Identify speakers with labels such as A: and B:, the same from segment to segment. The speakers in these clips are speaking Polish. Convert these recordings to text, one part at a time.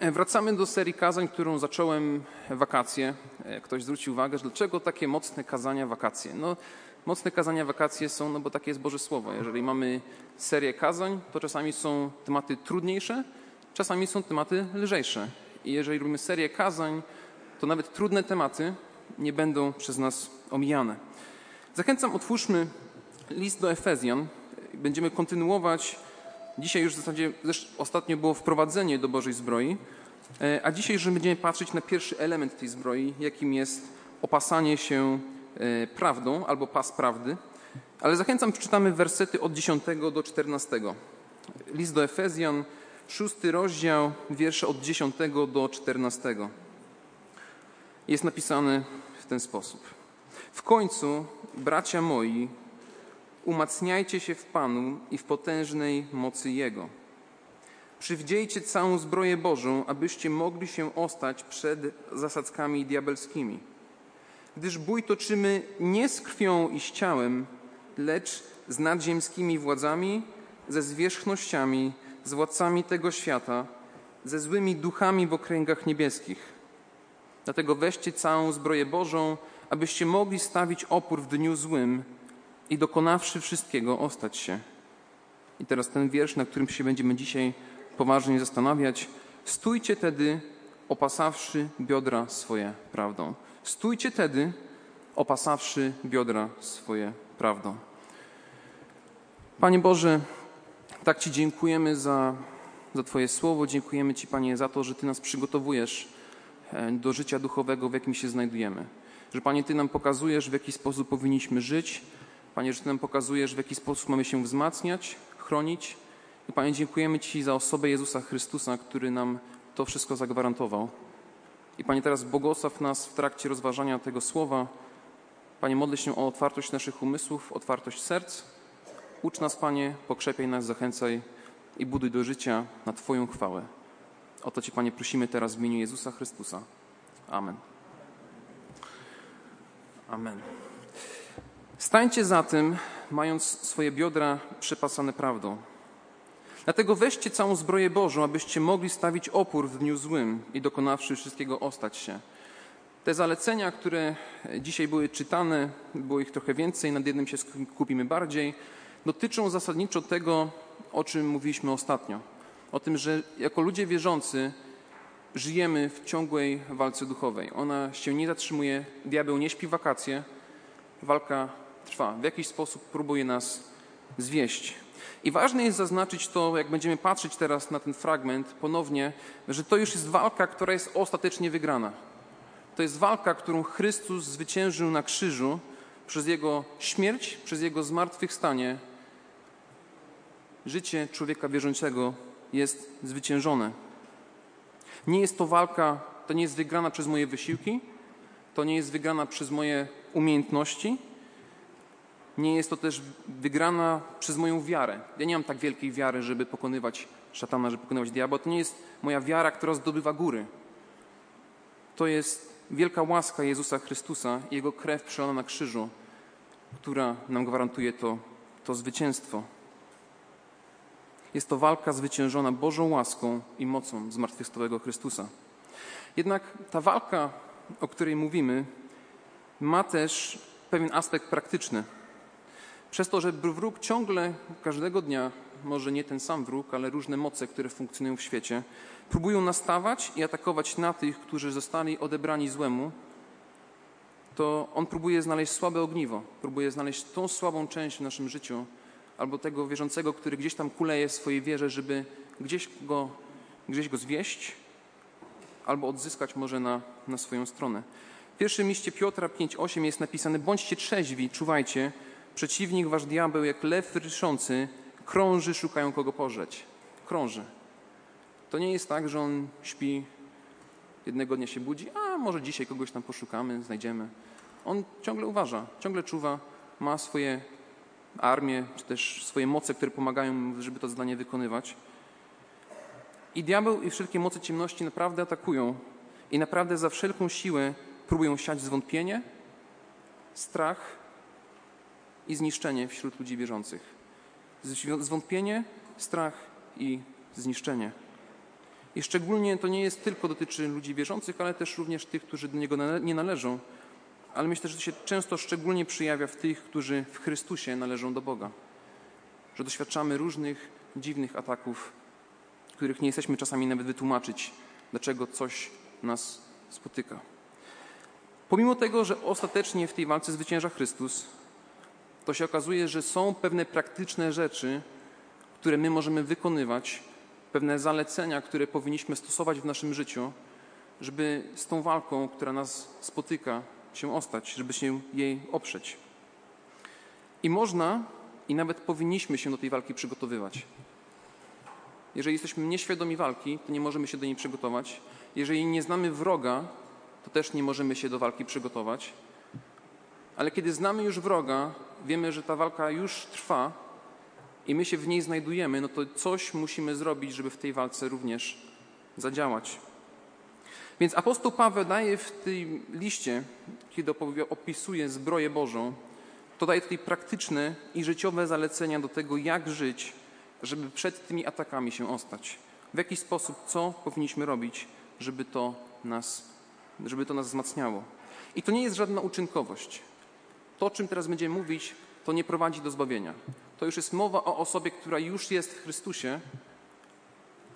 A: Wracamy do serii kazań, którą zacząłem wakacje. Ktoś zwrócił uwagę, że dlaczego takie mocne kazania wakacje? No, mocne kazania wakacje są, no bo takie jest Boże Słowo. Jeżeli mamy serię kazań, to czasami są tematy trudniejsze, czasami są tematy lżejsze. I jeżeli robimy serię kazań, to nawet trudne tematy nie będą przez nas omijane. Zachęcam, otwórzmy list do Efezjan. Będziemy kontynuować. Dzisiaj już w zasadzie, ostatnio było wprowadzenie do Bożej zbroi, e, a dzisiaj już będziemy patrzeć na pierwszy element tej zbroi, jakim jest opasanie się e, prawdą albo pas prawdy. Ale zachęcam, przeczytamy wersety od 10 do 14. List do Efezjan, szósty rozdział, wiersze od 10 do 14. Jest napisane w ten sposób. W końcu, bracia moi, umacniajcie się w Panu i w potężnej mocy Jego. Przywdziejcie całą zbroję Bożą, abyście mogli się ostać przed zasadzkami diabelskimi. Gdyż bój toczymy nie z krwią i z ciałem, lecz z nadziemskimi władzami, ze zwierzchnościami, z władcami tego świata, ze złymi duchami w okręgach niebieskich. Dlatego weźcie całą zbroję Bożą, abyście mogli stawić opór w dniu złym i dokonawszy wszystkiego ostać się. I teraz ten wiersz, na którym się będziemy dzisiaj poważnie zastanawiać. Stójcie tedy, opasawszy biodra swoje prawdą. Stójcie tedy, opasawszy biodra swoje prawdą. Panie Boże, tak Ci dziękujemy za, za Twoje słowo. Dziękujemy Ci, Panie, za to, że Ty nas przygotowujesz e, do życia duchowego, w jakim się znajdujemy. Że, Panie, Ty nam pokazujesz, w jaki sposób powinniśmy żyć. Panie, że Ty nam pokazujesz, w jaki sposób mamy się wzmacniać, chronić. I, Panie, dziękujemy Ci za osobę Jezusa Chrystusa, który nam to wszystko zagwarantował. I, Panie, teraz błogosław nas w trakcie rozważania tego słowa. Panie, modlę się o otwartość naszych umysłów, otwartość serc, Ucz nas, Panie, pokrzepiaj nas, zachęcaj i buduj do życia na Twoją chwałę. O to Ci, Panie, prosimy teraz w imieniu Jezusa Chrystusa. Amen. Amen. Stańcie za tym, mając swoje biodra przepasane prawdą. Dlatego weźcie całą zbroję Bożą, abyście mogli stawić opór w dniu złym i dokonawszy wszystkiego ostać się. Te zalecenia, które dzisiaj były czytane, było ich trochę więcej, nad jednym się skupimy bardziej dotyczą zasadniczo tego, o czym mówiliśmy ostatnio. O tym, że jako ludzie wierzący żyjemy w ciągłej walce duchowej. Ona się nie zatrzymuje, diabeł nie śpi wakacje, walka trwa. W jakiś sposób próbuje nas zwieść. I ważne jest zaznaczyć to, jak będziemy patrzeć teraz na ten fragment ponownie, że to już jest walka, która jest ostatecznie wygrana. To jest walka, którą Chrystus zwyciężył na krzyżu przez Jego śmierć, przez Jego zmartwychwstanie życie człowieka wierzącego jest zwyciężone. Nie jest to walka, to nie jest wygrana przez moje wysiłki, to nie jest wygrana przez moje umiejętności, nie jest to też wygrana przez moją wiarę. Ja nie mam tak wielkiej wiary, żeby pokonywać szatana, żeby pokonywać diabła. To nie jest moja wiara, która zdobywa góry. To jest wielka łaska Jezusa Chrystusa i Jego krew przelana na krzyżu, która nam gwarantuje to, to zwycięstwo. Jest to walka zwyciężona Bożą łaską i mocą zmartwychwstałego Chrystusa. Jednak ta walka, o której mówimy, ma też pewien aspekt praktyczny. Przez to, że wróg ciągle, każdego dnia, może nie ten sam wróg, ale różne moce, które funkcjonują w świecie, próbują nastawać i atakować na tych, którzy zostali odebrani złemu, to on próbuje znaleźć słabe ogniwo, próbuje znaleźć tą słabą część w naszym życiu, albo tego wierzącego, który gdzieś tam kuleje w swojej wierze, żeby gdzieś go, gdzieś go zwieść, albo odzyskać może na, na swoją stronę. W pierwszym liście Piotra 5,8 jest napisane: Bądźcie trzeźwi, czuwajcie. Przeciwnik wasz diabeł, jak lew ryszący, krąży, szukają kogo pożreć. Krąży. To nie jest tak, że on śpi, jednego dnia się budzi, a może dzisiaj kogoś tam poszukamy, znajdziemy. On ciągle uważa, ciągle czuwa, ma swoje armię, czy też swoje moce, które pomagają żeby to zadanie wykonywać. I diabeł i wszelkie moce ciemności naprawdę atakują i naprawdę za wszelką siłę próbują siać zwątpienie, strach i zniszczenie wśród ludzi wierzących. Zwątpienie, strach i zniszczenie. I szczególnie to nie jest tylko dotyczy ludzi wierzących, ale też również tych, którzy do Niego nie należą. Ale myślę, że to się często szczególnie przyjawia w tych, którzy w Chrystusie należą do Boga. Że doświadczamy różnych dziwnych ataków, których nie jesteśmy czasami nawet wytłumaczyć, dlaczego coś nas spotyka. Pomimo tego, że ostatecznie w tej walce zwycięża Chrystus, to się okazuje, że są pewne praktyczne rzeczy, które my możemy wykonywać, pewne zalecenia, które powinniśmy stosować w naszym życiu, żeby z tą walką, która nas spotyka, się ostać, żeby się jej oprzeć. I można, i nawet powinniśmy się do tej walki przygotowywać. Jeżeli jesteśmy nieświadomi walki, to nie możemy się do niej przygotować. Jeżeli nie znamy wroga, to też nie możemy się do walki przygotować. Ale kiedy znamy już wroga, wiemy, że ta walka już trwa i my się w niej znajdujemy, no to coś musimy zrobić, żeby w tej walce również zadziałać. Więc apostoł Paweł daje w tej liście, kiedy opisuje zbroję Bożą, to daje tutaj praktyczne i życiowe zalecenia do tego, jak żyć, żeby przed tymi atakami się ostać. W jaki sposób, co powinniśmy robić, żeby to nas, żeby to nas wzmacniało. I to nie jest żadna uczynkowość. To, o czym teraz będziemy mówić, to nie prowadzi do zbawienia. To już jest mowa o osobie, która już jest w Chrystusie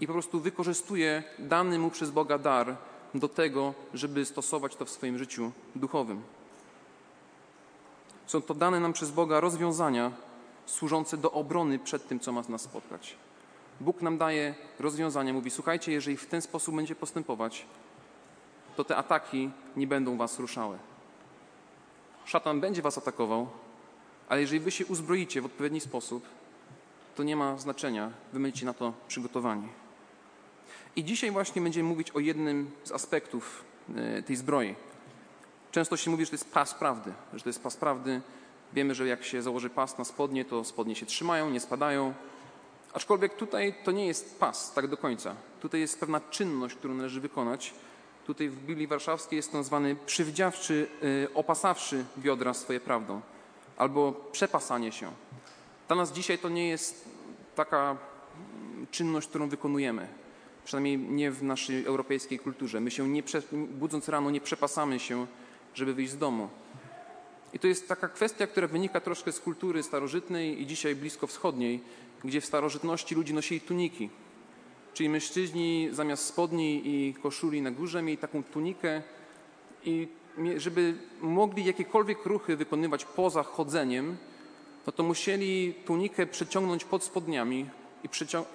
A: i po prostu wykorzystuje dany mu przez Boga dar do tego, żeby stosować to w swoim życiu duchowym. Są to dane nam przez Boga rozwiązania służące do obrony przed tym, co ma nas spotkać. Bóg nam daje rozwiązania, mówi: Słuchajcie, jeżeli w ten sposób będzie postępować, to te ataki nie będą was ruszały. Szatan będzie was atakował, ale jeżeli wy się uzbroicie w odpowiedni sposób, to nie ma znaczenia, wy będziecie na to przygotowani. I dzisiaj właśnie będziemy mówić o jednym z aspektów e, tej zbroi. Często się mówi, że to jest pas prawdy, że to jest pas prawdy. Wiemy, że jak się założy pas na spodnie, to spodnie się trzymają, nie spadają. Aczkolwiek tutaj to nie jest pas tak do końca. Tutaj jest pewna czynność, którą należy wykonać. Tutaj w Biblii Warszawskiej jest nazwany przywdziawczy, e, opasawszy biodra swoje prawdą, albo przepasanie się. Dla nas dzisiaj to nie jest taka czynność, którą wykonujemy przynajmniej nie w naszej europejskiej kulturze. My się nie, budząc rano nie przepasamy się, żeby wyjść z domu. I to jest taka kwestia, która wynika troszkę z kultury starożytnej i dzisiaj blisko wschodniej, gdzie w starożytności ludzie nosili tuniki. Czyli mężczyźni zamiast spodni i koszuli na górze mieli taką tunikę i żeby mogli jakiekolwiek ruchy wykonywać poza chodzeniem, no to musieli tunikę przeciągnąć pod spodniami, i,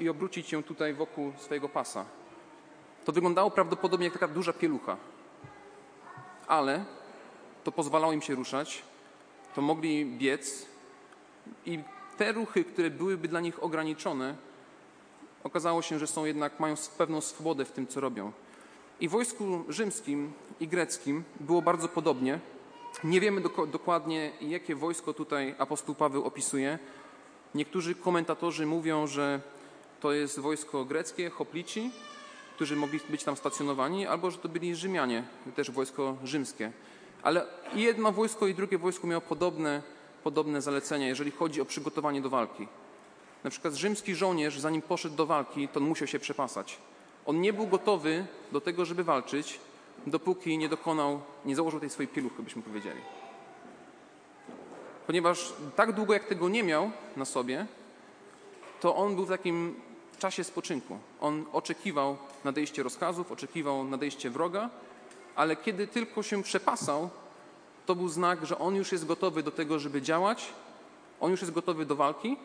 A: i obrócić ją tutaj wokół swojego pasa. To wyglądało prawdopodobnie jak taka duża pielucha. Ale to pozwalało im się ruszać, to mogli biec i te ruchy, które byłyby dla nich ograniczone, okazało się, że są jednak, mają pewną swobodę w tym, co robią. I w wojsku rzymskim i greckim było bardzo podobnie. Nie wiemy dokładnie, jakie wojsko tutaj apostoł Paweł opisuje, Niektórzy komentatorzy mówią, że to jest wojsko greckie, hoplici, którzy mogli być tam stacjonowani, albo że to byli Rzymianie, też wojsko rzymskie. Ale jedno wojsko, i drugie wojsko miało podobne, podobne zalecenia, jeżeli chodzi o przygotowanie do walki. Na przykład rzymski żołnierz, zanim poszedł do walki, to on musiał się przepasać. On nie był gotowy do tego, żeby walczyć, dopóki nie dokonał, nie założył tej swojej pieluchy, byśmy powiedzieli ponieważ tak długo jak tego nie miał na sobie, to on był w takim czasie spoczynku. On oczekiwał nadejście rozkazów, oczekiwał nadejście wroga, ale kiedy tylko się przepasał, to był znak, że on już jest gotowy do tego, żeby działać, on już jest gotowy do walki.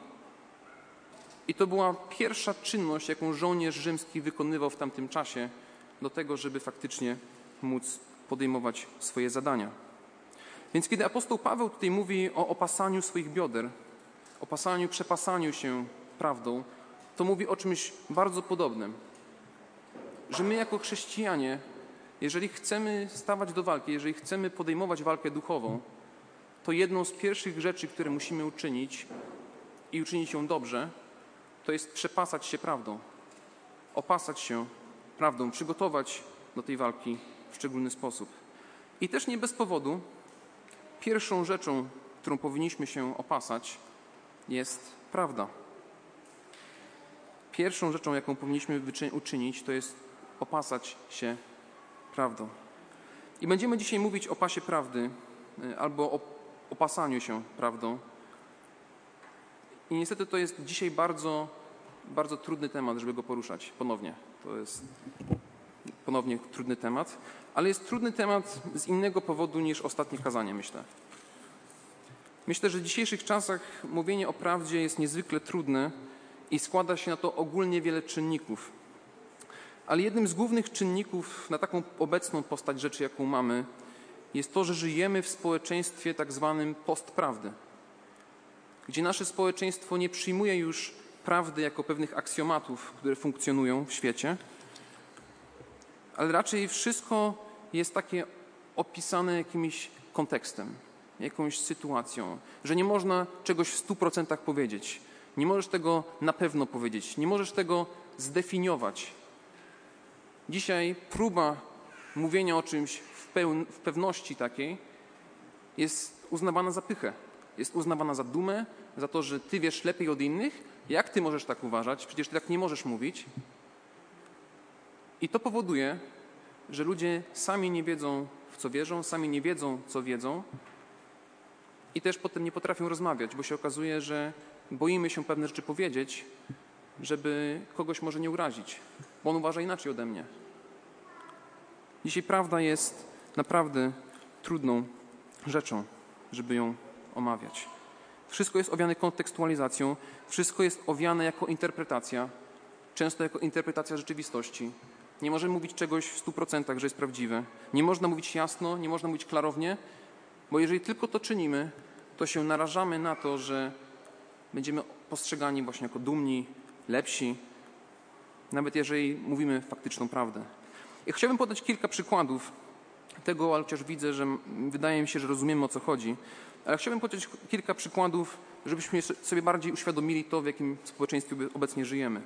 A: I to była pierwsza czynność, jaką żołnierz rzymski wykonywał w tamtym czasie, do tego, żeby faktycznie móc podejmować swoje zadania. Więc kiedy apostoł Paweł tutaj mówi o opasaniu swoich bioder, opasaniu, przepasaniu się prawdą, to mówi o czymś bardzo podobnym. Że my jako chrześcijanie, jeżeli chcemy stawać do walki, jeżeli chcemy podejmować walkę duchową, to jedną z pierwszych rzeczy, które musimy uczynić i uczynić ją dobrze, to jest przepasać się prawdą. Opasać się prawdą, przygotować do tej walki w szczególny sposób. I też nie bez powodu Pierwszą rzeczą, którą powinniśmy się opasać, jest prawda. Pierwszą rzeczą, jaką powinniśmy uczynić, to jest opasać się prawdą. I będziemy dzisiaj mówić o pasie prawdy y, albo o opasaniu się prawdą. I niestety to jest dzisiaj bardzo, bardzo trudny temat, żeby go poruszać ponownie. To jest ponownie trudny temat, ale jest trudny temat z innego powodu niż ostatnie kazanie, myślę. Myślę, że w dzisiejszych czasach mówienie o prawdzie jest niezwykle trudne i składa się na to ogólnie wiele czynników. Ale jednym z głównych czynników na taką obecną postać rzeczy, jaką mamy, jest to, że żyjemy w społeczeństwie tak zwanym postprawdy, gdzie nasze społeczeństwo nie przyjmuje już prawdy jako pewnych aksjomatów, które funkcjonują w świecie, ale raczej wszystko jest takie opisane jakimś kontekstem, jakąś sytuacją, że nie można czegoś w stu procentach powiedzieć. Nie możesz tego na pewno powiedzieć, nie możesz tego zdefiniować. Dzisiaj próba mówienia o czymś w, w pewności takiej jest uznawana za pychę, jest uznawana za dumę, za to, że ty wiesz lepiej od innych. Jak ty możesz tak uważać? Przecież ty tak nie możesz mówić. I to powoduje, że ludzie sami nie wiedzą, w co wierzą, sami nie wiedzą, co wiedzą, i też potem nie potrafią rozmawiać, bo się okazuje, że boimy się pewne rzeczy powiedzieć, żeby kogoś może nie urazić, bo on uważa inaczej ode mnie. Dzisiaj prawda jest naprawdę trudną rzeczą, żeby ją omawiać. Wszystko jest owiane kontekstualizacją, wszystko jest owiane jako interpretacja, często jako interpretacja rzeczywistości. Nie możemy mówić czegoś w stu procentach, że jest prawdziwe. Nie można mówić jasno, nie można mówić klarownie, bo jeżeli tylko to czynimy, to się narażamy na to, że będziemy postrzegani właśnie jako dumni, lepsi, nawet jeżeli mówimy faktyczną prawdę. I chciałbym podać kilka przykładów tego, ale chociaż widzę, że wydaje mi się, że rozumiemy o co chodzi, ale chciałbym podać kilka przykładów, żebyśmy sobie bardziej uświadomili to, w jakim społeczeństwie obecnie żyjemy.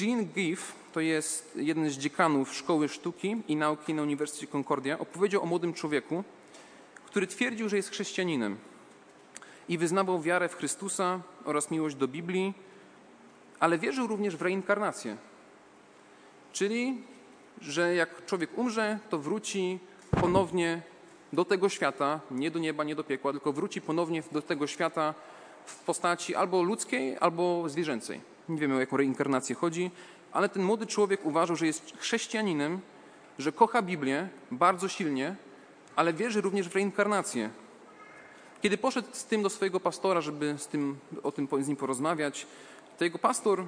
A: Jean Giff, to jest jeden z dziekanów Szkoły Sztuki i Nauki na Uniwersytecie Concordia, opowiedział o młodym człowieku, który twierdził, że jest chrześcijaninem i wyznawał wiarę w Chrystusa oraz miłość do Biblii, ale wierzył również w reinkarnację. Czyli, że jak człowiek umrze, to wróci ponownie do tego świata, nie do nieba, nie do piekła, tylko wróci ponownie do tego świata w postaci albo ludzkiej, albo zwierzęcej. Nie wiemy, o jaką reinkarnację chodzi, ale ten młody człowiek uważał, że jest chrześcijaninem, że kocha Biblię bardzo silnie, ale wierzy również w reinkarnację. Kiedy poszedł z tym do swojego pastora, żeby z tym, o tym z nim porozmawiać, to jego pastor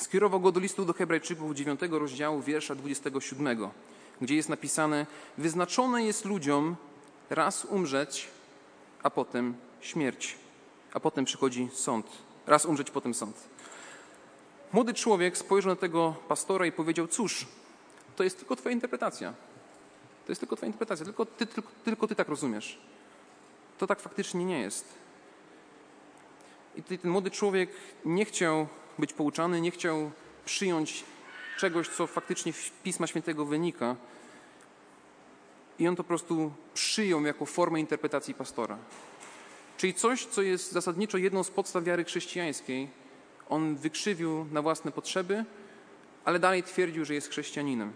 A: skierował go do listu do Hebrajczyków 9 rozdziału, wiersza 27, gdzie jest napisane: Wyznaczone jest ludziom raz umrzeć, a potem śmierć, a potem przychodzi sąd. Raz umrzeć, potem sąd. Młody człowiek spojrzał na tego pastora i powiedział: Cóż, to jest tylko Twoja interpretacja. To jest tylko Twoja interpretacja, tylko ty, tylko, tylko ty tak rozumiesz. To tak faktycznie nie jest. I ten młody człowiek nie chciał być pouczany, nie chciał przyjąć czegoś, co faktycznie w Pisma Świętego wynika. I on to po prostu przyjął jako formę interpretacji pastora. Czyli coś, co jest zasadniczo jedną z podstaw wiary chrześcijańskiej, on wykrzywił na własne potrzeby, ale dalej twierdził, że jest chrześcijaninem.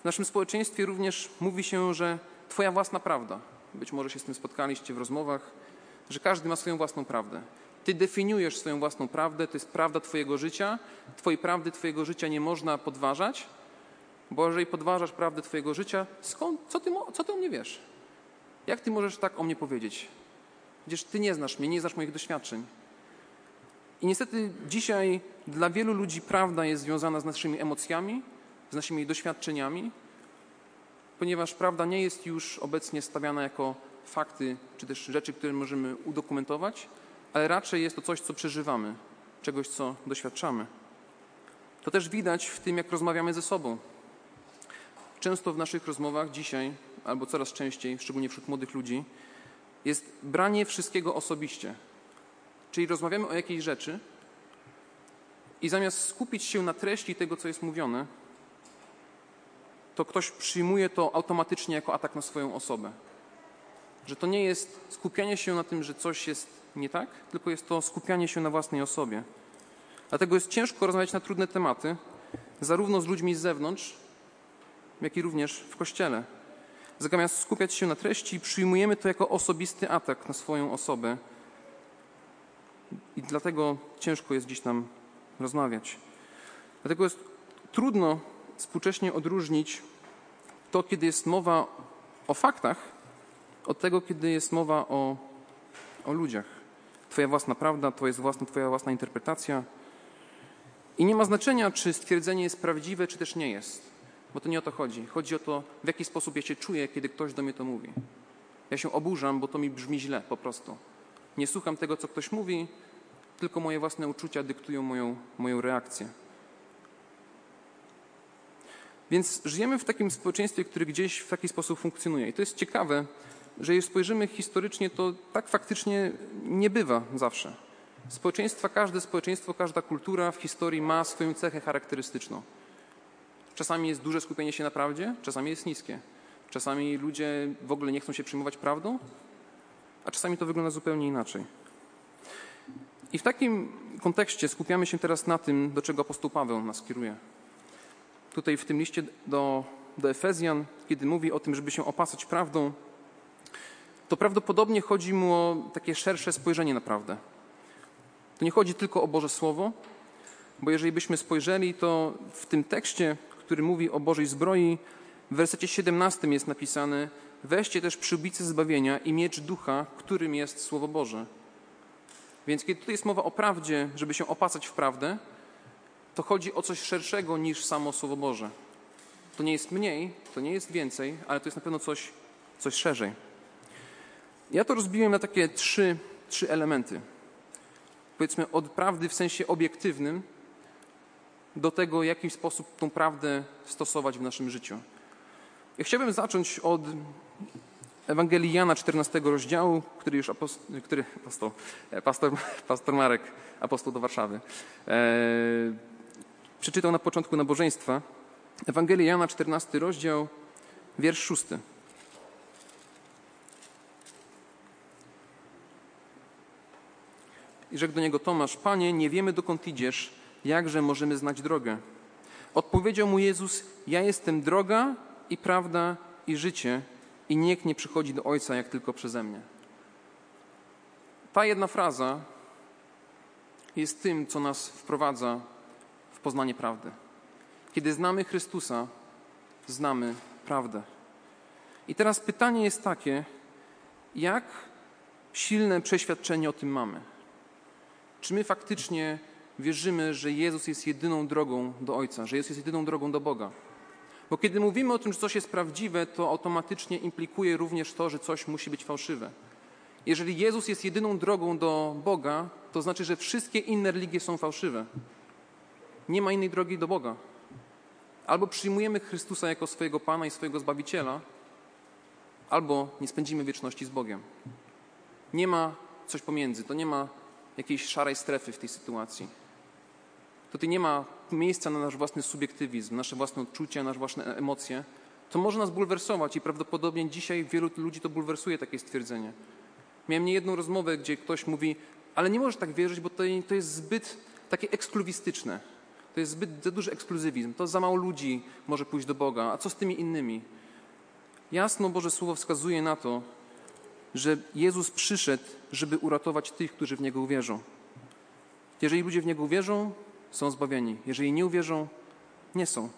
A: W naszym społeczeństwie również mówi się, że Twoja własna prawda, być może się z tym spotkaliście w rozmowach, że każdy ma swoją własną prawdę. Ty definiujesz swoją własną prawdę, to jest prawda Twojego życia. Twojej prawdy Twojego życia nie można podważać, bo jeżeli podważasz prawdę Twojego życia, skąd, co, ty, co ty o mnie wiesz? Jak Ty możesz tak o mnie powiedzieć? Przecież Ty nie znasz mnie, nie znasz moich doświadczeń. I niestety dzisiaj dla wielu ludzi prawda jest związana z naszymi emocjami, z naszymi doświadczeniami, ponieważ prawda nie jest już obecnie stawiana jako fakty, czy też rzeczy, które możemy udokumentować, ale raczej jest to coś, co przeżywamy, czegoś, co doświadczamy. To też widać w tym, jak rozmawiamy ze sobą. Często w naszych rozmowach dzisiaj, albo coraz częściej, szczególnie wśród młodych ludzi, jest branie wszystkiego osobiście. Czyli rozmawiamy o jakiejś rzeczy i zamiast skupić się na treści tego, co jest mówione, to ktoś przyjmuje to automatycznie jako atak na swoją osobę. Że to nie jest skupianie się na tym, że coś jest nie tak, tylko jest to skupianie się na własnej osobie. Dlatego jest ciężko rozmawiać na trudne tematy, zarówno z ludźmi z zewnątrz, jak i również w kościele. Zamiast skupiać się na treści, przyjmujemy to jako osobisty atak na swoją osobę. I dlatego ciężko jest dziś nam rozmawiać. Dlatego jest trudno współcześnie odróżnić to, kiedy jest mowa o faktach, od tego, kiedy jest mowa o, o ludziach. Twoja własna prawda, to jest własna, Twoja własna interpretacja. I nie ma znaczenia, czy stwierdzenie jest prawdziwe, czy też nie jest. Bo to nie o to chodzi. Chodzi o to, w jaki sposób ja się czuję, kiedy ktoś do mnie to mówi. Ja się oburzam, bo to mi brzmi źle po prostu. Nie słucham tego, co ktoś mówi, tylko moje własne uczucia dyktują moją, moją reakcję. Więc żyjemy w takim społeczeństwie, które gdzieś w taki sposób funkcjonuje. I to jest ciekawe, że jeśli spojrzymy historycznie, to tak faktycznie nie bywa zawsze. Społeczeństwa, każde społeczeństwo, każda kultura w historii ma swoją cechę charakterystyczną. Czasami jest duże skupienie się na prawdzie, czasami jest niskie. Czasami ludzie w ogóle nie chcą się przyjmować prawdą, a czasami to wygląda zupełnie inaczej. I w takim kontekście skupiamy się teraz na tym, do czego apostoł Paweł nas kieruje. Tutaj w tym liście do, do Efezjan, kiedy mówi o tym, żeby się opasać prawdą, to prawdopodobnie chodzi mu o takie szersze spojrzenie na prawdę. To nie chodzi tylko o Boże Słowo, bo jeżeli byśmy spojrzeli, to w tym tekście, który mówi o Bożej zbroi, w wersecie 17 jest napisane: Weźcie też przyłbice zbawienia i miecz ducha, którym jest Słowo Boże. Więc kiedy tutaj jest mowa o prawdzie, żeby się opasać w prawdę, to chodzi o coś szerszego niż samo Słowo Boże. To nie jest mniej, to nie jest więcej, ale to jest na pewno coś, coś szerzej. Ja to rozbiłem na takie trzy, trzy elementy. Powiedzmy od prawdy w sensie obiektywnym do tego, w jaki sposób tą prawdę stosować w naszym życiu. Ja chciałbym zacząć od Ewangelii Jana 14 rozdziału, który już apostoł, który, apostoł, e, pastor, pastor Marek, apostoł do Warszawy, e, przeczytał na początku nabożeństwa. Ewangelii Jana 14 rozdział, wiersz 6. I rzekł do niego Tomasz, Panie, nie wiemy dokąd idziesz, jakże możemy znać drogę? Odpowiedział mu Jezus, ja jestem droga i prawda i życie i nikt nie przychodzi do Ojca jak tylko przeze mnie. Ta jedna fraza jest tym, co nas wprowadza w poznanie prawdy. Kiedy znamy Chrystusa, znamy prawdę. I teraz pytanie jest takie, jak silne przeświadczenie o tym mamy? Czy my faktycznie wierzymy, że Jezus jest jedyną drogą do Ojca, że Jezus jest jedyną drogą do Boga? Bo kiedy mówimy o tym, że coś jest prawdziwe, to automatycznie implikuje również to, że coś musi być fałszywe. Jeżeli Jezus jest jedyną drogą do Boga, to znaczy, że wszystkie inne religie są fałszywe. Nie ma innej drogi do Boga. Albo przyjmujemy Chrystusa jako swojego Pana i swojego Zbawiciela, albo nie spędzimy wieczności z Bogiem. Nie ma coś pomiędzy. To nie ma jakiejś szarej strefy w tej sytuacji. Tutaj nie ma miejsca na nasz własny subiektywizm, nasze własne odczucia, nasze własne emocje. To może nas bulwersować i prawdopodobnie dzisiaj wielu ludzi to bulwersuje takie stwierdzenie. Miałem niejedną rozmowę, gdzie ktoś mówi, ale nie możesz tak wierzyć, bo to, to jest zbyt takie ekskluzywistyczne. To jest zbyt za duży ekskluzywizm. To za mało ludzi może pójść do Boga. A co z tymi innymi? Jasno Boże Słowo wskazuje na to, że Jezus przyszedł, żeby uratować tych, którzy w Niego uwierzą. Jeżeli ludzie w Niego uwierzą, są zbawieni. Jeżeli nie uwierzą, nie są.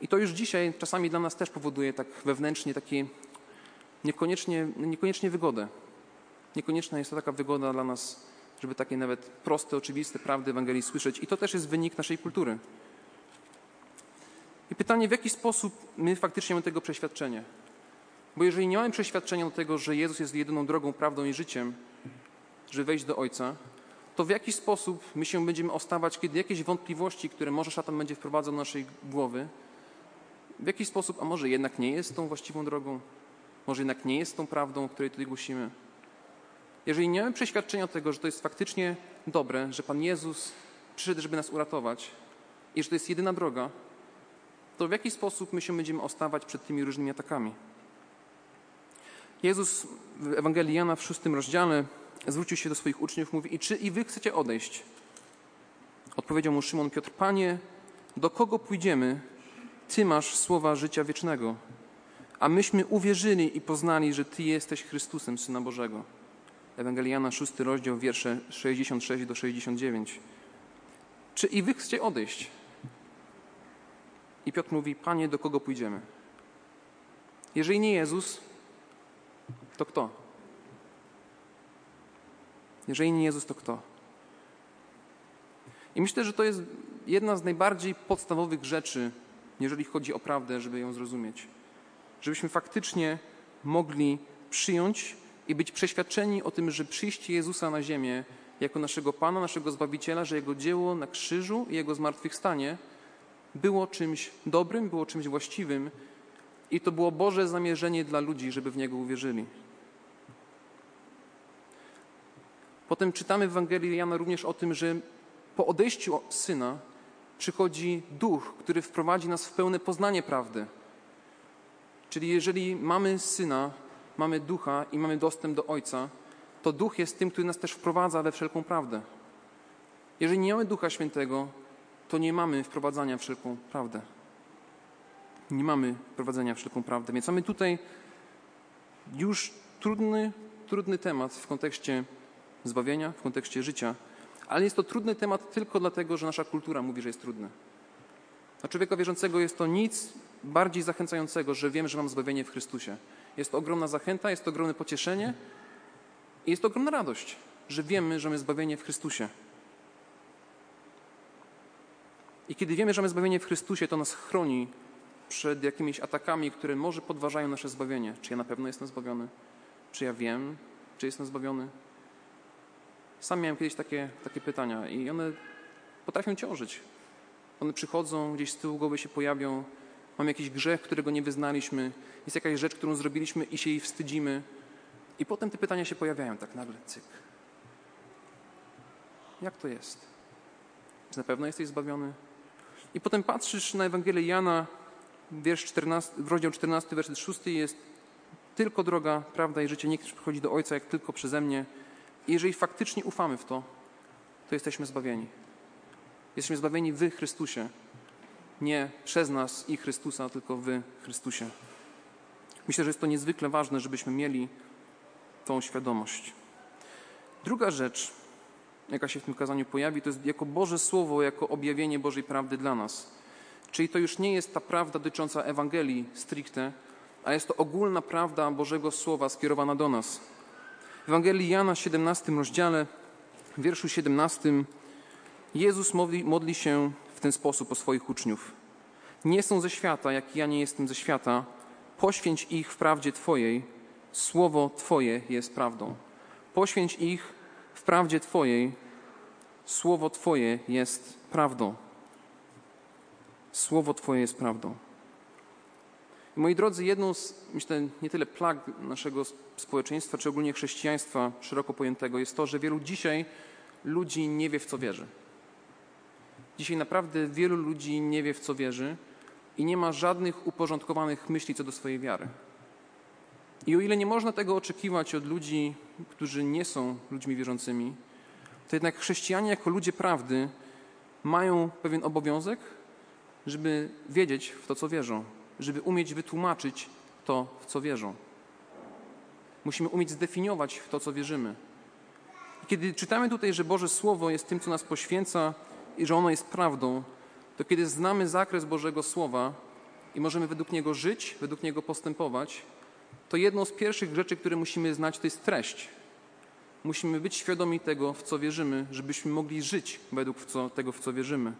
A: I to już dzisiaj czasami dla nas też powoduje tak wewnętrznie takie niekoniecznie, niekoniecznie wygodę. Niekonieczna jest to taka wygoda dla nas, żeby takie nawet proste, oczywiste prawdy Ewangelii słyszeć. I to też jest wynik naszej kultury. I pytanie, w jaki sposób my faktycznie mamy tego przeświadczenie? Bo jeżeli nie mamy przeświadczenia do tego, że Jezus jest jedyną drogą, prawdą i życiem, żeby wejść do Ojca, to w jaki sposób my się będziemy ostawać, kiedy jakieś wątpliwości, które może szatan będzie wprowadzał do naszej głowy, w jaki sposób, a może jednak nie jest tą właściwą drogą, może jednak nie jest tą prawdą, o której tutaj głosimy. Jeżeli nie mamy przeświadczenia tego, że to jest faktycznie dobre, że Pan Jezus przyszedł, żeby nas uratować i że to jest jedyna droga, to w jaki sposób my się będziemy ostawać przed tymi różnymi atakami? Jezus w Ewangelii Jana w szóstym rozdziale zwrócił się do swoich uczniów, mówi, i czy i wy chcecie odejść? Odpowiedział mu Szymon Piotr: Panie, do kogo pójdziemy? Ty masz słowa życia wiecznego. A myśmy uwierzyli i poznali, że Ty jesteś Chrystusem, Syna Bożego. Ewangelia Jana, 6 rozdział, wiersze 66 do 69. Czy i wy chcecie odejść? I Piotr mówi, Panie, do kogo pójdziemy? Jeżeli nie Jezus, to kto? Jeżeli nie Jezus, to kto? I myślę, że to jest jedna z najbardziej podstawowych rzeczy, jeżeli chodzi o prawdę, żeby ją zrozumieć. Żebyśmy faktycznie mogli przyjąć i być przeświadczeni o tym, że przyjście Jezusa na ziemię jako naszego Pana, naszego Zbawiciela, że Jego dzieło na krzyżu i Jego zmartwychwstanie było czymś dobrym, było czymś właściwym i to było Boże zamierzenie dla ludzi, żeby w Niego uwierzyli. Potem czytamy w Ewangelii Jana również o tym, że po odejściu Syna przychodzi Duch, który wprowadzi nas w pełne poznanie prawdy. Czyli jeżeli mamy Syna, mamy Ducha i mamy dostęp do Ojca, to Duch jest tym, który nas też wprowadza we wszelką prawdę. Jeżeli nie mamy Ducha Świętego, to nie mamy wprowadzania wszelką prawdę. Nie mamy wprowadzenia wszelką prawdę. Więc mamy tutaj już trudny, trudny temat w kontekście zbawienia, w kontekście życia, ale jest to trudny temat tylko dlatego, że nasza kultura mówi, że jest trudny. Dla człowieka wierzącego jest to nic bardziej zachęcającego, że wiem, że mam zbawienie w Chrystusie. Jest to ogromna zachęta, jest to ogromne pocieszenie i jest to ogromna radość, że wiemy, że mamy zbawienie w Chrystusie. I kiedy wiemy, że mamy zbawienie w Chrystusie, to nas chroni przed jakimiś atakami, które może podważają nasze zbawienie. Czy ja na pewno jestem zbawiony? Czy ja wiem, czy jestem zbawiony? Sam miałem kiedyś takie, takie pytania i one potrafią ciążyć. One przychodzą, gdzieś z tyłu głowy się pojawią. Mam jakiś grzech, którego nie wyznaliśmy. Jest jakaś rzecz, którą zrobiliśmy i się jej wstydzimy. I potem te pytania się pojawiają tak nagle, cyk. Jak to jest? Czy na pewno jesteś zbawiony? I potem patrzysz na Ewangelię Jana, wiersz 14, rozdział 14, werset 6 jest tylko droga, prawda i życie. Nikt nie przychodzi do Ojca jak tylko przeze mnie. I jeżeli faktycznie ufamy w to, to jesteśmy zbawieni. Jesteśmy zbawieni w Chrystusie. Nie przez nas i Chrystusa, tylko w Chrystusie. Myślę, że jest to niezwykle ważne, żebyśmy mieli tą świadomość. Druga rzecz, jaka się w tym kazaniu pojawi, to jest jako Boże Słowo, jako objawienie Bożej prawdy dla nas. Czyli to już nie jest ta prawda dotycząca Ewangelii stricte, a jest to ogólna prawda Bożego Słowa skierowana do nas. W Ewangelii Jana, 17 rozdziale, w wierszu 17, Jezus modli, modli się w ten sposób o swoich uczniów. Nie są ze świata, jak ja nie jestem ze świata. Poświęć ich w prawdzie Twojej. Słowo Twoje jest prawdą. Poświęć ich w prawdzie Twojej. Słowo Twoje jest prawdą. Słowo Twoje jest prawdą. Moi drodzy, jedną z, myślę, nie tyle plag naszego społeczeństwa, czy ogólnie chrześcijaństwa szeroko pojętego jest to, że wielu dzisiaj ludzi nie wie, w co wierzy. Dzisiaj naprawdę wielu ludzi nie wie, w co wierzy i nie ma żadnych uporządkowanych myśli co do swojej wiary. I o ile nie można tego oczekiwać od ludzi, którzy nie są ludźmi wierzącymi, to jednak chrześcijanie jako ludzie prawdy mają pewien obowiązek, żeby wiedzieć w to, co wierzą, żeby umieć wytłumaczyć to, w co wierzą. Musimy umieć zdefiniować to, co wierzymy. I kiedy czytamy tutaj, że Boże Słowo jest tym, co nas poświęca i że ono jest prawdą, to kiedy znamy zakres Bożego Słowa i możemy według niego żyć, według niego postępować, to jedną z pierwszych rzeczy, które musimy znać, to jest treść. Musimy być świadomi tego, w co wierzymy, żebyśmy mogli żyć według tego, w co wierzymy.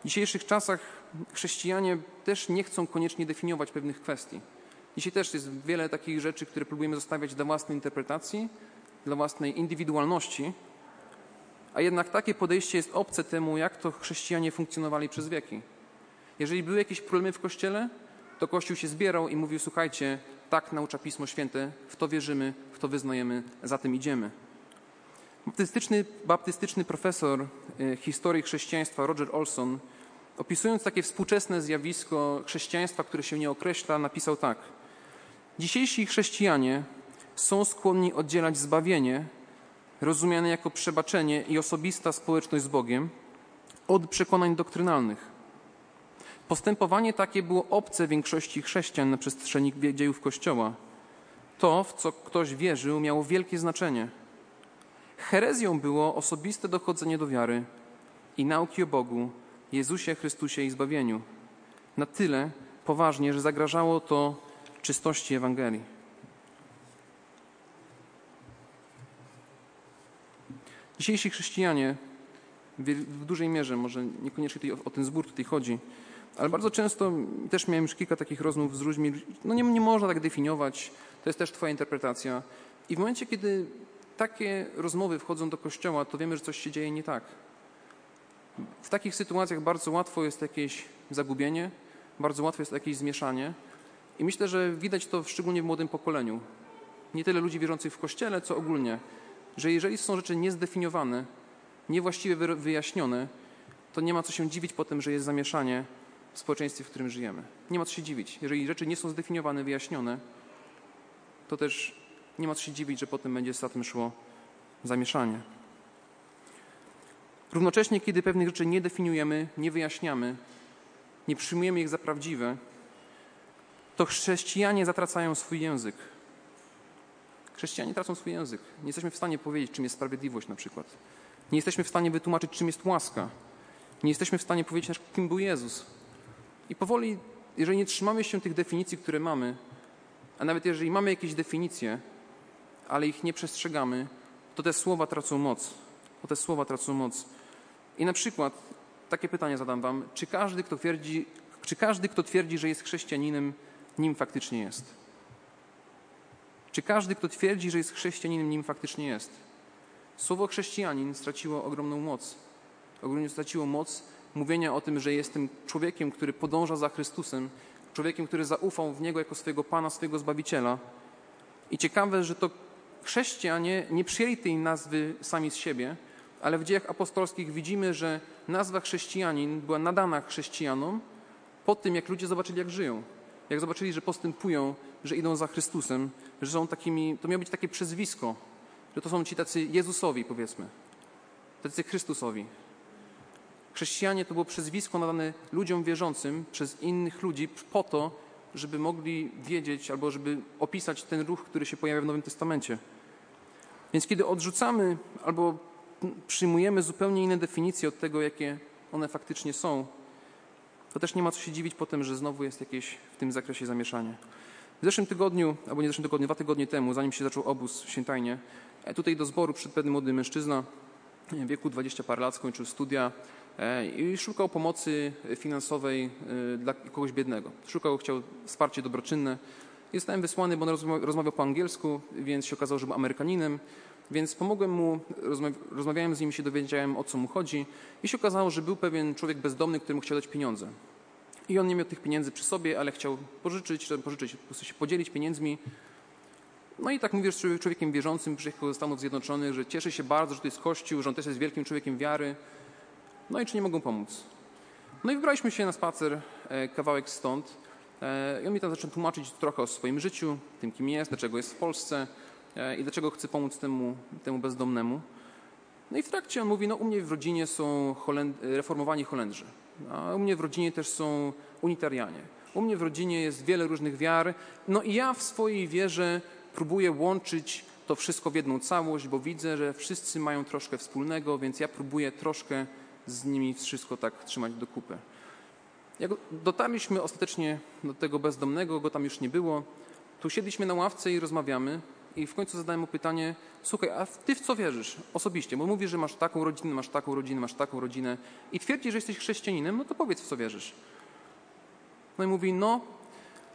A: W dzisiejszych czasach chrześcijanie też nie chcą koniecznie definiować pewnych kwestii. Dzisiaj też jest wiele takich rzeczy, które próbujemy zostawiać dla własnej interpretacji, dla własnej indywidualności, a jednak takie podejście jest obce temu, jak to chrześcijanie funkcjonowali przez wieki. Jeżeli były jakieś problemy w kościele, to Kościół się zbierał i mówił: Słuchajcie, tak naucza Pismo Święte, w to wierzymy, w to wyznajemy, za tym idziemy. Baptystyczny, baptystyczny profesor e, historii chrześcijaństwa Roger Olson, opisując takie współczesne zjawisko chrześcijaństwa, które się nie określa, napisał tak: Dzisiejsi chrześcijanie są skłonni oddzielać zbawienie, rozumiane jako przebaczenie i osobista społeczność z Bogiem, od przekonań doktrynalnych. Postępowanie takie było obce większości chrześcijan na przestrzeni dziejów Kościoła. To, w co ktoś wierzył, miało wielkie znaczenie. Herezją było osobiste dochodzenie do wiary i nauki o Bogu, Jezusie Chrystusie i zbawieniu. Na tyle poważnie, że zagrażało to czystości Ewangelii. Dzisiejsi chrześcijanie w dużej mierze, może niekoniecznie tutaj o, o ten zbór tutaj chodzi, ale bardzo często też miałem już kilka takich rozmów z ludźmi, no nie, nie można tak definiować, to jest też twoja interpretacja. I w momencie, kiedy takie rozmowy wchodzą do kościoła, to wiemy, że coś się dzieje nie tak. W takich sytuacjach bardzo łatwo jest jakieś zagubienie, bardzo łatwo jest jakieś zmieszanie. I myślę, że widać to szczególnie w młodym pokoleniu. Nie tyle ludzi wierzących w kościele, co ogólnie, że jeżeli są rzeczy niezdefiniowane, niewłaściwie wyjaśnione, to nie ma co się dziwić po tym, że jest zamieszanie w społeczeństwie, w którym żyjemy. Nie ma co się dziwić. Jeżeli rzeczy nie są zdefiniowane, wyjaśnione, to też nie ma co się dziwić, że potem będzie za tym szło zamieszanie. Równocześnie, kiedy pewnych rzeczy nie definiujemy, nie wyjaśniamy, nie przyjmujemy ich za prawdziwe, to chrześcijanie zatracają swój język. Chrześcijanie tracą swój język. Nie jesteśmy w stanie powiedzieć, czym jest sprawiedliwość na przykład. Nie jesteśmy w stanie wytłumaczyć, czym jest łaska. Nie jesteśmy w stanie powiedzieć, kim był Jezus. I powoli, jeżeli nie trzymamy się tych definicji, które mamy, a nawet jeżeli mamy jakieś definicje, ale ich nie przestrzegamy, to te słowa tracą moc. To te słowa tracą moc. I na przykład takie pytanie zadam wam. Czy każdy, kto twierdzi, czy każdy, kto twierdzi, że jest chrześcijaninem, nim faktycznie jest? Czy każdy, kto twierdzi, że jest chrześcijaninem, nim faktycznie jest? Słowo chrześcijanin straciło ogromną moc. Ogromnie straciło moc mówienia o tym, że jestem człowiekiem, który podąża za Chrystusem, człowiekiem, który zaufał w Niego jako swojego Pana, swojego Zbawiciela. I ciekawe, że to chrześcijanie nie przyjęli tej nazwy sami z siebie, ale w dziejach apostolskich widzimy, że nazwa chrześcijanin była nadana chrześcijanom po tym, jak ludzie zobaczyli, jak żyją. Jak zobaczyli, że postępują, że idą za Chrystusem, że są takimi, to miało być takie przezwisko, że to są ci tacy Jezusowi, powiedzmy, tacy Chrystusowi. Chrześcijanie to było przezwisko nadane ludziom wierzącym przez innych ludzi po to, żeby mogli wiedzieć albo żeby opisać ten ruch, który się pojawia w Nowym Testamencie. Więc kiedy odrzucamy albo przyjmujemy zupełnie inne definicje od tego, jakie one faktycznie są, to też nie ma co się dziwić potem, że znowu jest jakieś w tym zakresie zamieszanie. W zeszłym tygodniu, albo nie w zeszłym tygodniu, dwa tygodnie temu, zanim się zaczął obóz w Świętajnie, e, tutaj do zboru przyszedł pewien młody mężczyzna, w wieku 20 par lat, skończył studia e, i szukał pomocy finansowej e, dla kogoś biednego. Szukał, chciał wsparcie dobroczynne. Zostałem wysłany, bo on rozmawiał po angielsku, więc się okazało, że był Amerykaninem. Więc pomogłem mu, rozmawiałem z nim się dowiedziałem, o co mu chodzi. I się okazało, że był pewien człowiek bezdomny, któremu chciał dać pieniądze. I on nie miał tych pieniędzy przy sobie, ale chciał pożyczyć, pożyczyć, po prostu się podzielić pieniędzmi. No i tak mówię, że człowiekiem wierzącym przyjechał ze Stanów Zjednoczonych, że cieszy się bardzo, że to jest Kościół, że on też jest wielkim człowiekiem wiary. No i czy nie mogą pomóc? No i wybraliśmy się na spacer e, kawałek stąd. E, I on mi tam zaczął tłumaczyć trochę o swoim życiu, tym kim jest, dlaczego jest w Polsce i dlaczego chce pomóc temu, temu bezdomnemu. No i w trakcie on mówi, no u mnie w rodzinie są Holend reformowani Holendrzy, a u mnie w rodzinie też są unitarianie. U mnie w rodzinie jest wiele różnych wiar, no i ja w swojej wierze próbuję łączyć to wszystko w jedną całość, bo widzę, że wszyscy mają troszkę wspólnego, więc ja próbuję troszkę z nimi wszystko tak trzymać do kupy. Jak dotarliśmy ostatecznie do tego bezdomnego, go tam już nie było, tu siedliśmy na ławce i rozmawiamy i w końcu zadałem mu pytanie, słuchaj, a ty w co wierzysz osobiście? Bo mówisz, że masz taką rodzinę, masz taką rodzinę, masz taką rodzinę i twierdzi, że jesteś chrześcijaninem, no to powiedz w co wierzysz. No i mówi, no,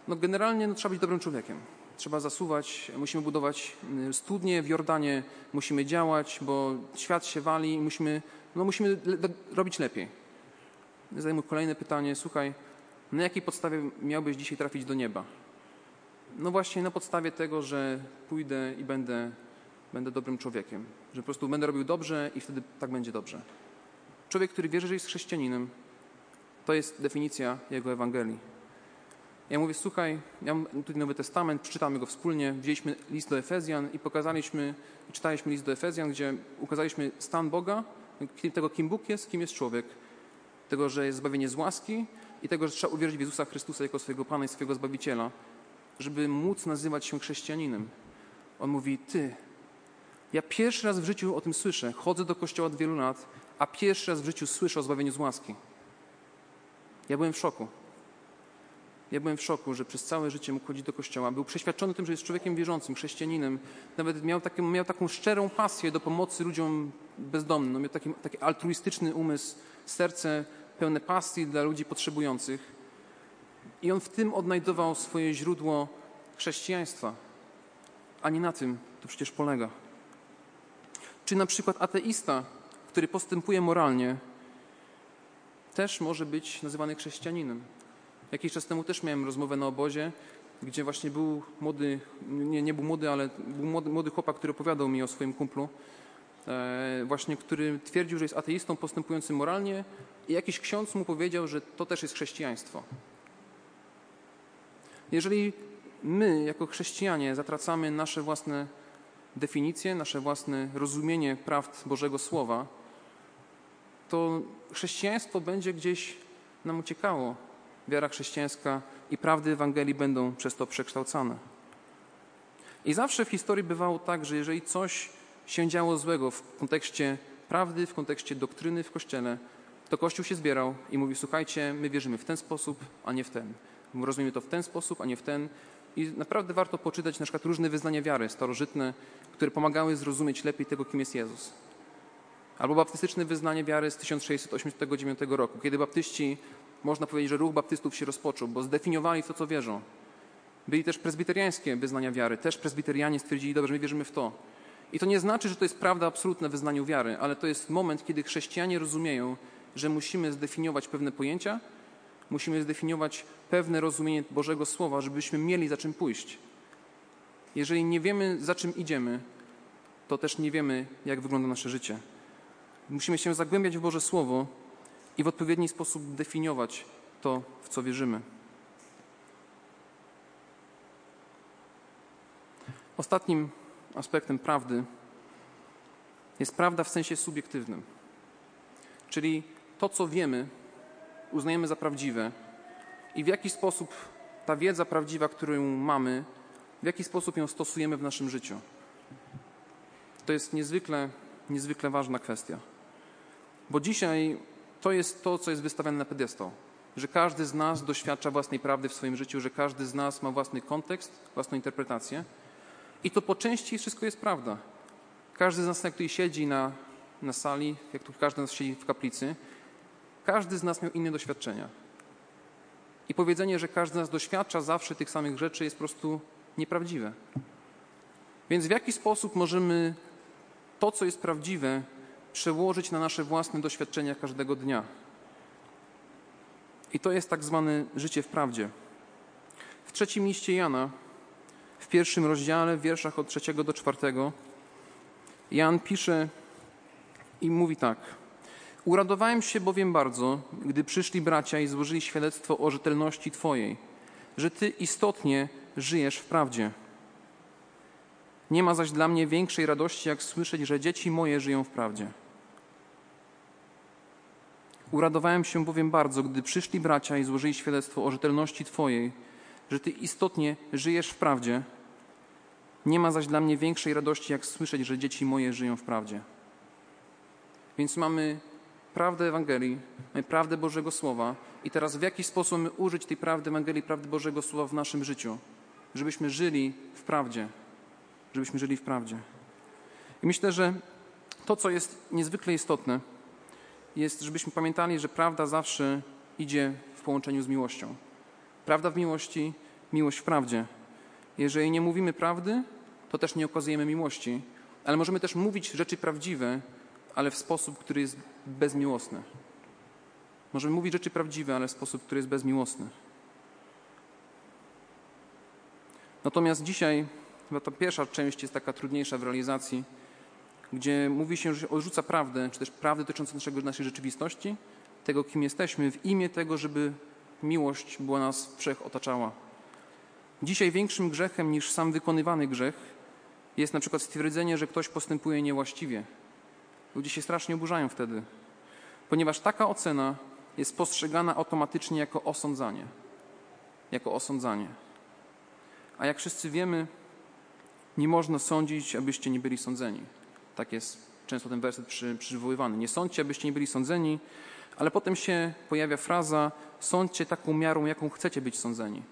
A: no generalnie no, trzeba być dobrym człowiekiem. Trzeba zasuwać, musimy budować y, studnie w Jordanie, musimy działać, bo świat się wali i musimy, no, musimy le robić lepiej. Zadaję mu kolejne pytanie, słuchaj, na jakiej podstawie miałbyś dzisiaj trafić do nieba? No właśnie na podstawie tego, że pójdę i będę, będę dobrym człowiekiem. Że po prostu będę robił dobrze i wtedy tak będzie dobrze. Człowiek, który wierzy, że jest chrześcijaninem, to jest definicja jego Ewangelii. Ja mówię, słuchaj, ja mam tutaj Nowy Testament, przeczytamy go wspólnie, wzięliśmy list do Efezjan i pokazaliśmy, czytaliśmy list do Efezjan, gdzie ukazaliśmy stan Boga, tego, kim Bóg jest, kim jest człowiek, tego, że jest zbawienie z łaski i tego, że trzeba uwierzyć w Jezusa Chrystusa jako swojego Pana i swojego Zbawiciela, żeby móc nazywać się chrześcijaninem. On mówi, ty, ja pierwszy raz w życiu o tym słyszę, chodzę do kościoła od wielu lat, a pierwszy raz w życiu słyszę o zbawieniu z łaski. Ja byłem w szoku. Ja byłem w szoku, że przez całe życie mógł chodzić do kościoła. Był przeświadczony tym, że jest człowiekiem wierzącym, chrześcijaninem. Nawet miał, taki, miał taką szczerą pasję do pomocy ludziom bezdomnym. No, miał taki, taki altruistyczny umysł, serce pełne pasji dla ludzi potrzebujących. I on w tym odnajdował swoje źródło chrześcijaństwa. A nie na tym to przecież polega. Czy na przykład ateista, który postępuje moralnie, też może być nazywany chrześcijaninem. Jakiś czas temu też miałem rozmowę na obozie, gdzie właśnie był młody, nie, nie był młody, ale był młody, młody chłopak, który opowiadał mi o swoim kumplu, e, właśnie który twierdził, że jest ateistą postępującym moralnie i jakiś ksiądz mu powiedział, że to też jest chrześcijaństwo. Jeżeli my, jako chrześcijanie, zatracamy nasze własne definicje, nasze własne rozumienie prawd Bożego Słowa, to chrześcijaństwo będzie gdzieś nam uciekało. Wiara chrześcijańska i prawdy Ewangelii będą przez to przekształcane. I zawsze w historii bywało tak, że jeżeli coś się działo złego w kontekście prawdy, w kontekście doktryny w Kościele, to Kościół się zbierał i mówił, słuchajcie, my wierzymy w ten sposób, a nie w ten. Rozumiemy to w ten sposób, a nie w ten. I naprawdę warto poczytać na przykład różne wyznania wiary starożytne, które pomagały zrozumieć lepiej tego, kim jest Jezus. Albo baptystyczne wyznanie wiary z 1689 roku, kiedy baptyści, można powiedzieć, że ruch baptystów się rozpoczął, bo zdefiniowali to, co wierzą. Byli też prezbiteriańskie wyznania wiary. Też prezbiterianie stwierdzili, dobrze, my wierzymy w to. I to nie znaczy, że to jest prawda absolutna w wyznaniu wiary, ale to jest moment, kiedy chrześcijanie rozumieją, że musimy zdefiniować pewne pojęcia, musimy zdefiniować pewne rozumienie Bożego Słowa, żebyśmy mieli za czym pójść. Jeżeli nie wiemy, za czym idziemy, to też nie wiemy, jak wygląda nasze życie. Musimy się zagłębiać w Boże Słowo i w odpowiedni sposób definiować to, w co wierzymy. Ostatnim aspektem prawdy jest prawda w sensie subiektywnym. Czyli to, co wiemy, uznajemy za prawdziwe i w jaki sposób ta wiedza prawdziwa, którą mamy, w jaki sposób ją stosujemy w naszym życiu. To jest niezwykle, niezwykle ważna kwestia. Bo dzisiaj to jest to, co jest wystawiane na pedestał. Że każdy z nas doświadcza własnej prawdy w swoim życiu, że każdy z nas ma własny kontekst, własną interpretację. I to po części wszystko jest prawda. Każdy z nas, jak tutaj siedzi na, na sali, jak tu każdy z nas siedzi w kaplicy, każdy z nas miał inne doświadczenia. I powiedzenie, że każdy z nas doświadcza zawsze tych samych rzeczy jest po prostu nieprawdziwe. Więc w jaki sposób możemy to, co jest prawdziwe, przełożyć na nasze własne doświadczenia każdego dnia? I to jest tak zwane życie w prawdzie. W trzecim liście Jana, w pierwszym rozdziale, w wierszach od trzeciego do czwartego, Jan pisze i mówi tak. Uradowałem się bowiem bardzo, gdy przyszli bracia i złożyli świadectwo o rzetelności Twojej, że Ty istotnie żyjesz w prawdzie. Nie ma zaś dla mnie większej radości, jak słyszeć, że dzieci moje żyją w prawdzie. Uradowałem się bowiem bardzo, gdy przyszli bracia i złożyli świadectwo o rzetelności Twojej, że Ty istotnie żyjesz w prawdzie. Nie ma zaś dla mnie większej radości, jak słyszeć, że dzieci moje żyją w prawdzie. Więc mamy prawdę Ewangelii, prawdę Bożego Słowa i teraz w jaki sposób mamy użyć tej prawdy Ewangelii, prawdy Bożego Słowa w naszym życiu, żebyśmy żyli w prawdzie, żebyśmy żyli w prawdzie. I myślę, że to, co jest niezwykle istotne, jest, żebyśmy pamiętali, że prawda zawsze idzie w połączeniu z miłością. Prawda w miłości, miłość w prawdzie. Jeżeli nie mówimy prawdy, to też nie okazujemy miłości, ale możemy też mówić rzeczy prawdziwe, ale w sposób, który jest bezmiłosny. Możemy mówić rzeczy prawdziwe, ale w sposób, który jest bezmiłosny. Natomiast dzisiaj, chyba ta pierwsza część jest taka trudniejsza w realizacji, gdzie mówi się, że odrzuca prawdę, czy też prawdę dotyczącą naszego, naszej rzeczywistości, tego, kim jesteśmy, w imię tego, żeby miłość była nas wszech otaczała. Dzisiaj większym grzechem niż sam wykonywany grzech jest na przykład stwierdzenie, że ktoś postępuje niewłaściwie. Ludzie się strasznie oburzają wtedy, ponieważ taka ocena jest postrzegana automatycznie jako osądzanie. Jako osądzanie. A jak wszyscy wiemy, nie można sądzić, abyście nie byli sądzeni. Tak jest często ten werset przy, przywoływany. Nie sądźcie, abyście nie byli sądzeni, ale potem się pojawia fraza sądźcie taką miarą, jaką chcecie być sądzeni.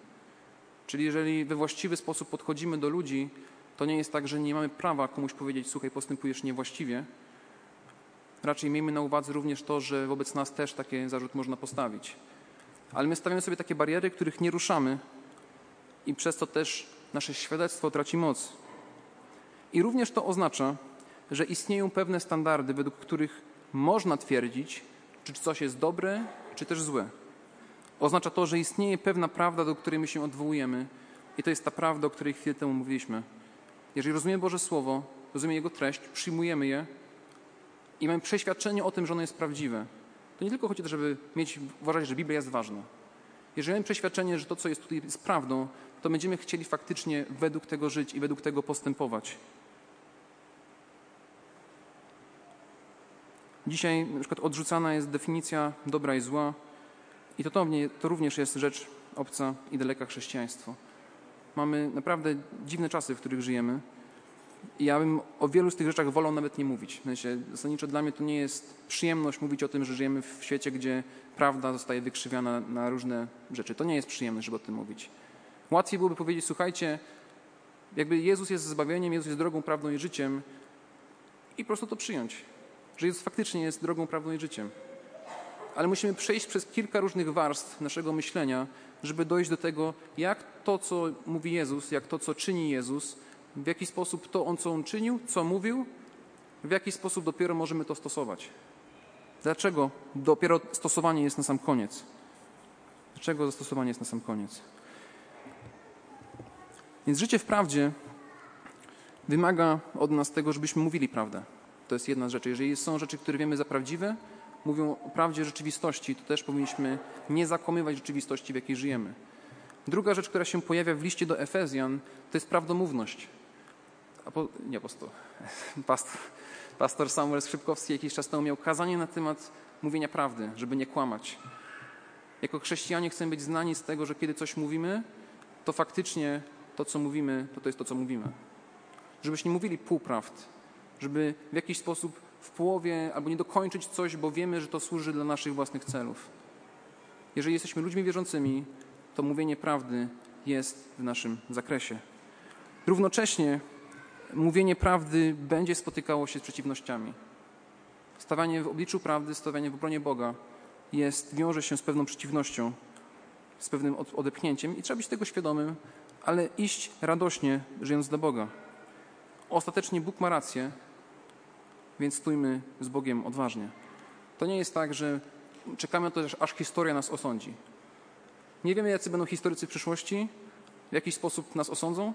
A: Czyli jeżeli we właściwy sposób podchodzimy do ludzi, to nie jest tak, że nie mamy prawa komuś powiedzieć, słuchaj, postępujesz niewłaściwie. Raczej miejmy na uwadze również to, że wobec nas też taki zarzut można postawić. Ale my stawiamy sobie takie bariery, których nie ruszamy i przez to też nasze świadectwo traci moc. I również to oznacza, że istnieją pewne standardy, według których można twierdzić, czy coś jest dobre, czy też złe. Oznacza to, że istnieje pewna prawda, do której my się odwołujemy, i to jest ta prawda, o której chwilę temu mówiliśmy. Jeżeli rozumiemy Boże Słowo, rozumiemy Jego treść, przyjmujemy je i mamy przeświadczenie o tym, że ono jest prawdziwe, to nie tylko chodzi o to, żeby mieć, uważać, że Biblia jest ważna. Jeżeli mamy przeświadczenie, że to, co jest tutaj, jest prawdą, to będziemy chcieli faktycznie według tego żyć i według tego postępować. Dzisiaj na przykład odrzucana jest definicja dobra i zła i to, to, to również jest rzecz obca i daleka chrześcijaństwo. Mamy naprawdę dziwne czasy, w których żyjemy ja bym o wielu z tych rzeczach wolał nawet nie mówić. W sensie, zasadniczo dla mnie to nie jest przyjemność mówić o tym, że żyjemy w świecie, gdzie prawda zostaje wykrzywiana na różne rzeczy. To nie jest przyjemność, żeby o tym mówić. Łatwiej byłoby powiedzieć, słuchajcie, jakby Jezus jest zbawieniem, Jezus jest drogą, prawdą i życiem i po prostu to przyjąć że Jezus faktycznie jest drogą, prawdą i życiem. Ale musimy przejść przez kilka różnych warstw naszego myślenia, żeby dojść do tego, jak to, co mówi Jezus, jak to, co czyni Jezus, w jaki sposób to On, co On czynił, co mówił, w jaki sposób dopiero możemy to stosować. Dlaczego dopiero stosowanie jest na sam koniec? Dlaczego zastosowanie jest na sam koniec? Więc życie w prawdzie wymaga od nas tego, żebyśmy mówili prawdę. To jest jedna z rzeczy. Jeżeli są rzeczy, które wiemy za prawdziwe, mówią o prawdzie rzeczywistości, to też powinniśmy nie zakłamywać rzeczywistości, w jakiej żyjemy. Druga rzecz, która się pojawia w liście do Efezjan, to jest prawdomówność. Apo, nie apostoł, pastor, pastor Samuel Skrzypkowski jakiś czas temu miał kazanie na temat mówienia prawdy, żeby nie kłamać. Jako chrześcijanie chcemy być znani z tego, że kiedy coś mówimy, to faktycznie to, co mówimy, to to jest to, co mówimy. Żebyśmy nie mówili półprawd, żeby w jakiś sposób w połowie albo nie dokończyć coś, bo wiemy, że to służy dla naszych własnych celów. Jeżeli jesteśmy ludźmi wierzącymi, to mówienie prawdy jest w naszym zakresie. Równocześnie mówienie prawdy będzie spotykało się z przeciwnościami. Stawanie w obliczu prawdy, stawanie w obronie Boga jest, wiąże się z pewną przeciwnością, z pewnym odepchnięciem i trzeba być tego świadomym, ale iść radośnie, żyjąc dla Boga. Ostatecznie Bóg ma rację, więc stójmy z Bogiem odważnie. To nie jest tak, że czekamy to, aż historia nas osądzi. Nie wiemy, jacy będą historycy w przyszłości, w jakiś sposób nas osądzą,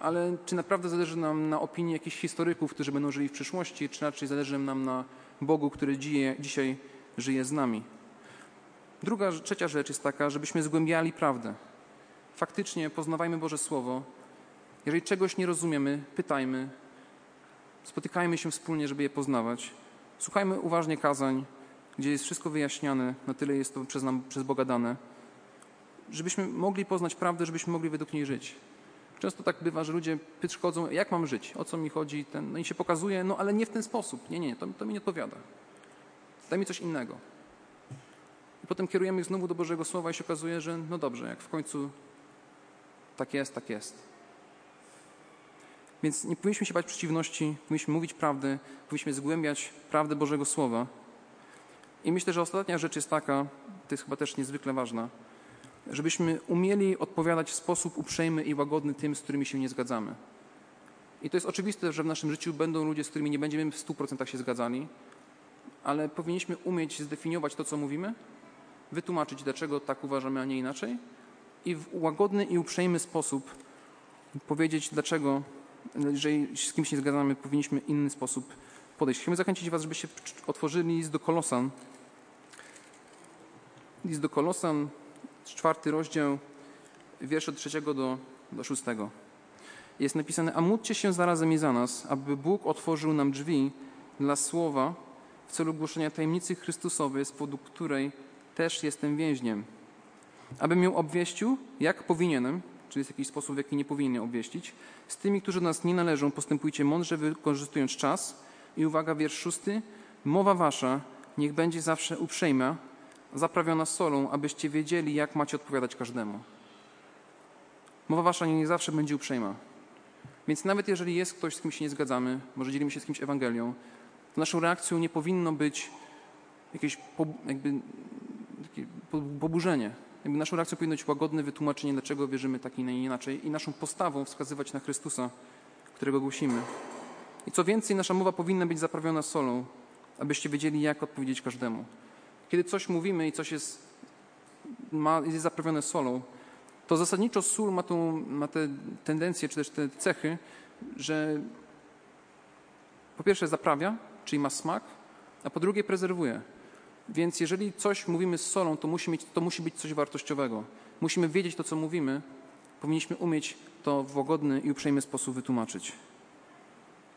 A: ale czy naprawdę zależy nam na opinii jakichś historyków, którzy będą żyli w przyszłości, czy raczej zależy nam na Bogu, który dzisiaj żyje z nami. Druga, trzecia rzecz jest taka, żebyśmy zgłębiali prawdę. Faktycznie poznawajmy Boże Słowo. Jeżeli czegoś nie rozumiemy, pytajmy, Spotykajmy się wspólnie, żeby je poznawać. Słuchajmy uważnie kazań, gdzie jest wszystko wyjaśniane, na tyle jest to przez, nam, przez Boga dane, żebyśmy mogli poznać prawdę, żebyśmy mogli według niej żyć. Często tak bywa, że ludzie przychodzą, jak mam żyć, o co mi chodzi, ten, no i się pokazuje, no ale nie w ten sposób. Nie, nie, to, to mi nie odpowiada. Daj mi coś innego. I potem kierujemy ich znowu do Bożego Słowa i się okazuje, że no dobrze, jak w końcu tak jest, tak jest. Więc nie powinniśmy się bać przeciwności, powinniśmy mówić prawdę, powinniśmy zgłębiać prawdę Bożego Słowa. I myślę, że ostatnia rzecz jest taka, to jest chyba też niezwykle ważna, żebyśmy umieli odpowiadać w sposób uprzejmy i łagodny tym, z którymi się nie zgadzamy. I to jest oczywiste, że w naszym życiu będą ludzie, z którymi nie będziemy w 100% się zgadzali, ale powinniśmy umieć zdefiniować to, co mówimy, wytłumaczyć, dlaczego tak uważamy, a nie inaczej i w łagodny i uprzejmy sposób powiedzieć, dlaczego jeżeli z kimś nie zgadzamy, powinniśmy inny sposób podejść. Chcemy zachęcić Was, żebyście otworzyli list do Kolosan. List do Kolosan, czwarty rozdział, wiersze od trzeciego do, do szóstego. Jest napisane, a módlcie się zarazem i za nas, aby Bóg otworzył nam drzwi dla słowa w celu głoszenia tajemnicy Chrystusowej, z powodu której też jestem więźniem. Abym ją obwieścił, jak powinienem, czy jest jakiś sposób, w jaki nie powinien obwieścić, z tymi, którzy do nas nie należą, postępujcie mądrze, wykorzystując czas. I uwaga, wiersz szósty. Mowa wasza niech będzie zawsze uprzejma, zaprawiona solą, abyście wiedzieli, jak macie odpowiadać każdemu. Mowa wasza nie zawsze będzie uprzejma. Więc nawet jeżeli jest ktoś, z kim się nie zgadzamy, może dzielimy się z kimś Ewangelią, to naszą reakcją nie powinno być jakieś po, jakby, takie poburzenie. Jakby naszą reakcją powinno być łagodne wytłumaczenie, dlaczego wierzymy tak i nie inaczej i naszą postawą wskazywać na Chrystusa, którego głosimy. I co więcej, nasza mowa powinna być zaprawiona solą, abyście wiedzieli, jak odpowiedzieć każdemu. Kiedy coś mówimy i coś jest, ma, jest zaprawione solą, to zasadniczo sól ma, tą, ma te tendencje, czy też te cechy, że po pierwsze zaprawia, czyli ma smak, a po drugie prezerwuje. Więc jeżeli coś mówimy z solą, to musi, mieć, to musi być coś wartościowego. Musimy wiedzieć to, co mówimy. Powinniśmy umieć to w łagodny i uprzejmy sposób wytłumaczyć.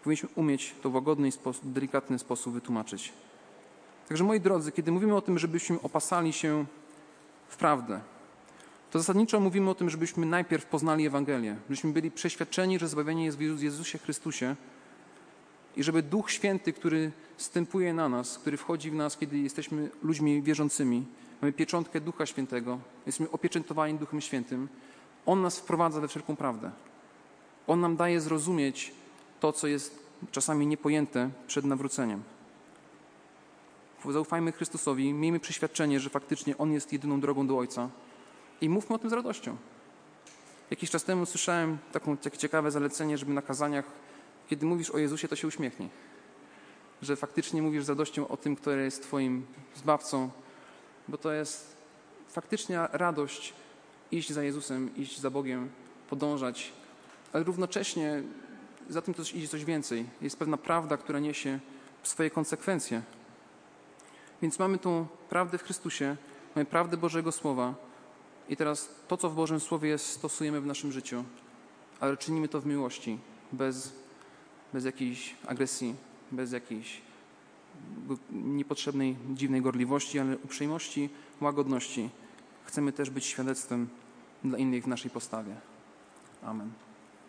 A: Powinniśmy umieć to w łagodny i delikatny sposób wytłumaczyć. Także moi drodzy, kiedy mówimy o tym, żebyśmy opasali się w prawdę, to zasadniczo mówimy o tym, żebyśmy najpierw poznali Ewangelię, żebyśmy byli przeświadczeni, że zbawienie jest w Jezusie Chrystusie i żeby Duch Święty, który stępuje na nas, który wchodzi w nas, kiedy jesteśmy ludźmi wierzącymi, mamy pieczątkę Ducha Świętego, jesteśmy opieczętowani Duchem Świętym, On nas wprowadza we wszelką prawdę. On nam daje zrozumieć to, co jest czasami niepojęte przed nawróceniem. Zaufajmy Chrystusowi, miejmy przeświadczenie, że faktycznie On jest jedyną drogą do Ojca i mówmy o tym z radością. Jakiś czas temu słyszałem takie ciekawe zalecenie, żeby na kazaniach, kiedy mówisz o Jezusie, to się uśmiechnij. Że faktycznie mówisz z radością o tym, który jest Twoim zbawcą, bo to jest faktycznie radość iść za Jezusem, iść za Bogiem, podążać, ale równocześnie za tym też idzie coś więcej. Jest pewna prawda, która niesie swoje konsekwencje. Więc mamy tą prawdę w Chrystusie, mamy prawdę Bożego Słowa i teraz to, co w Bożym Słowie jest, stosujemy w naszym życiu, ale czynimy to w miłości, bez, bez jakiejś agresji, bez jakiejś niepotrzebnej, dziwnej gorliwości, ale uprzejmości, łagodności. Chcemy też być świadectwem dla innych w naszej postawie. Amen.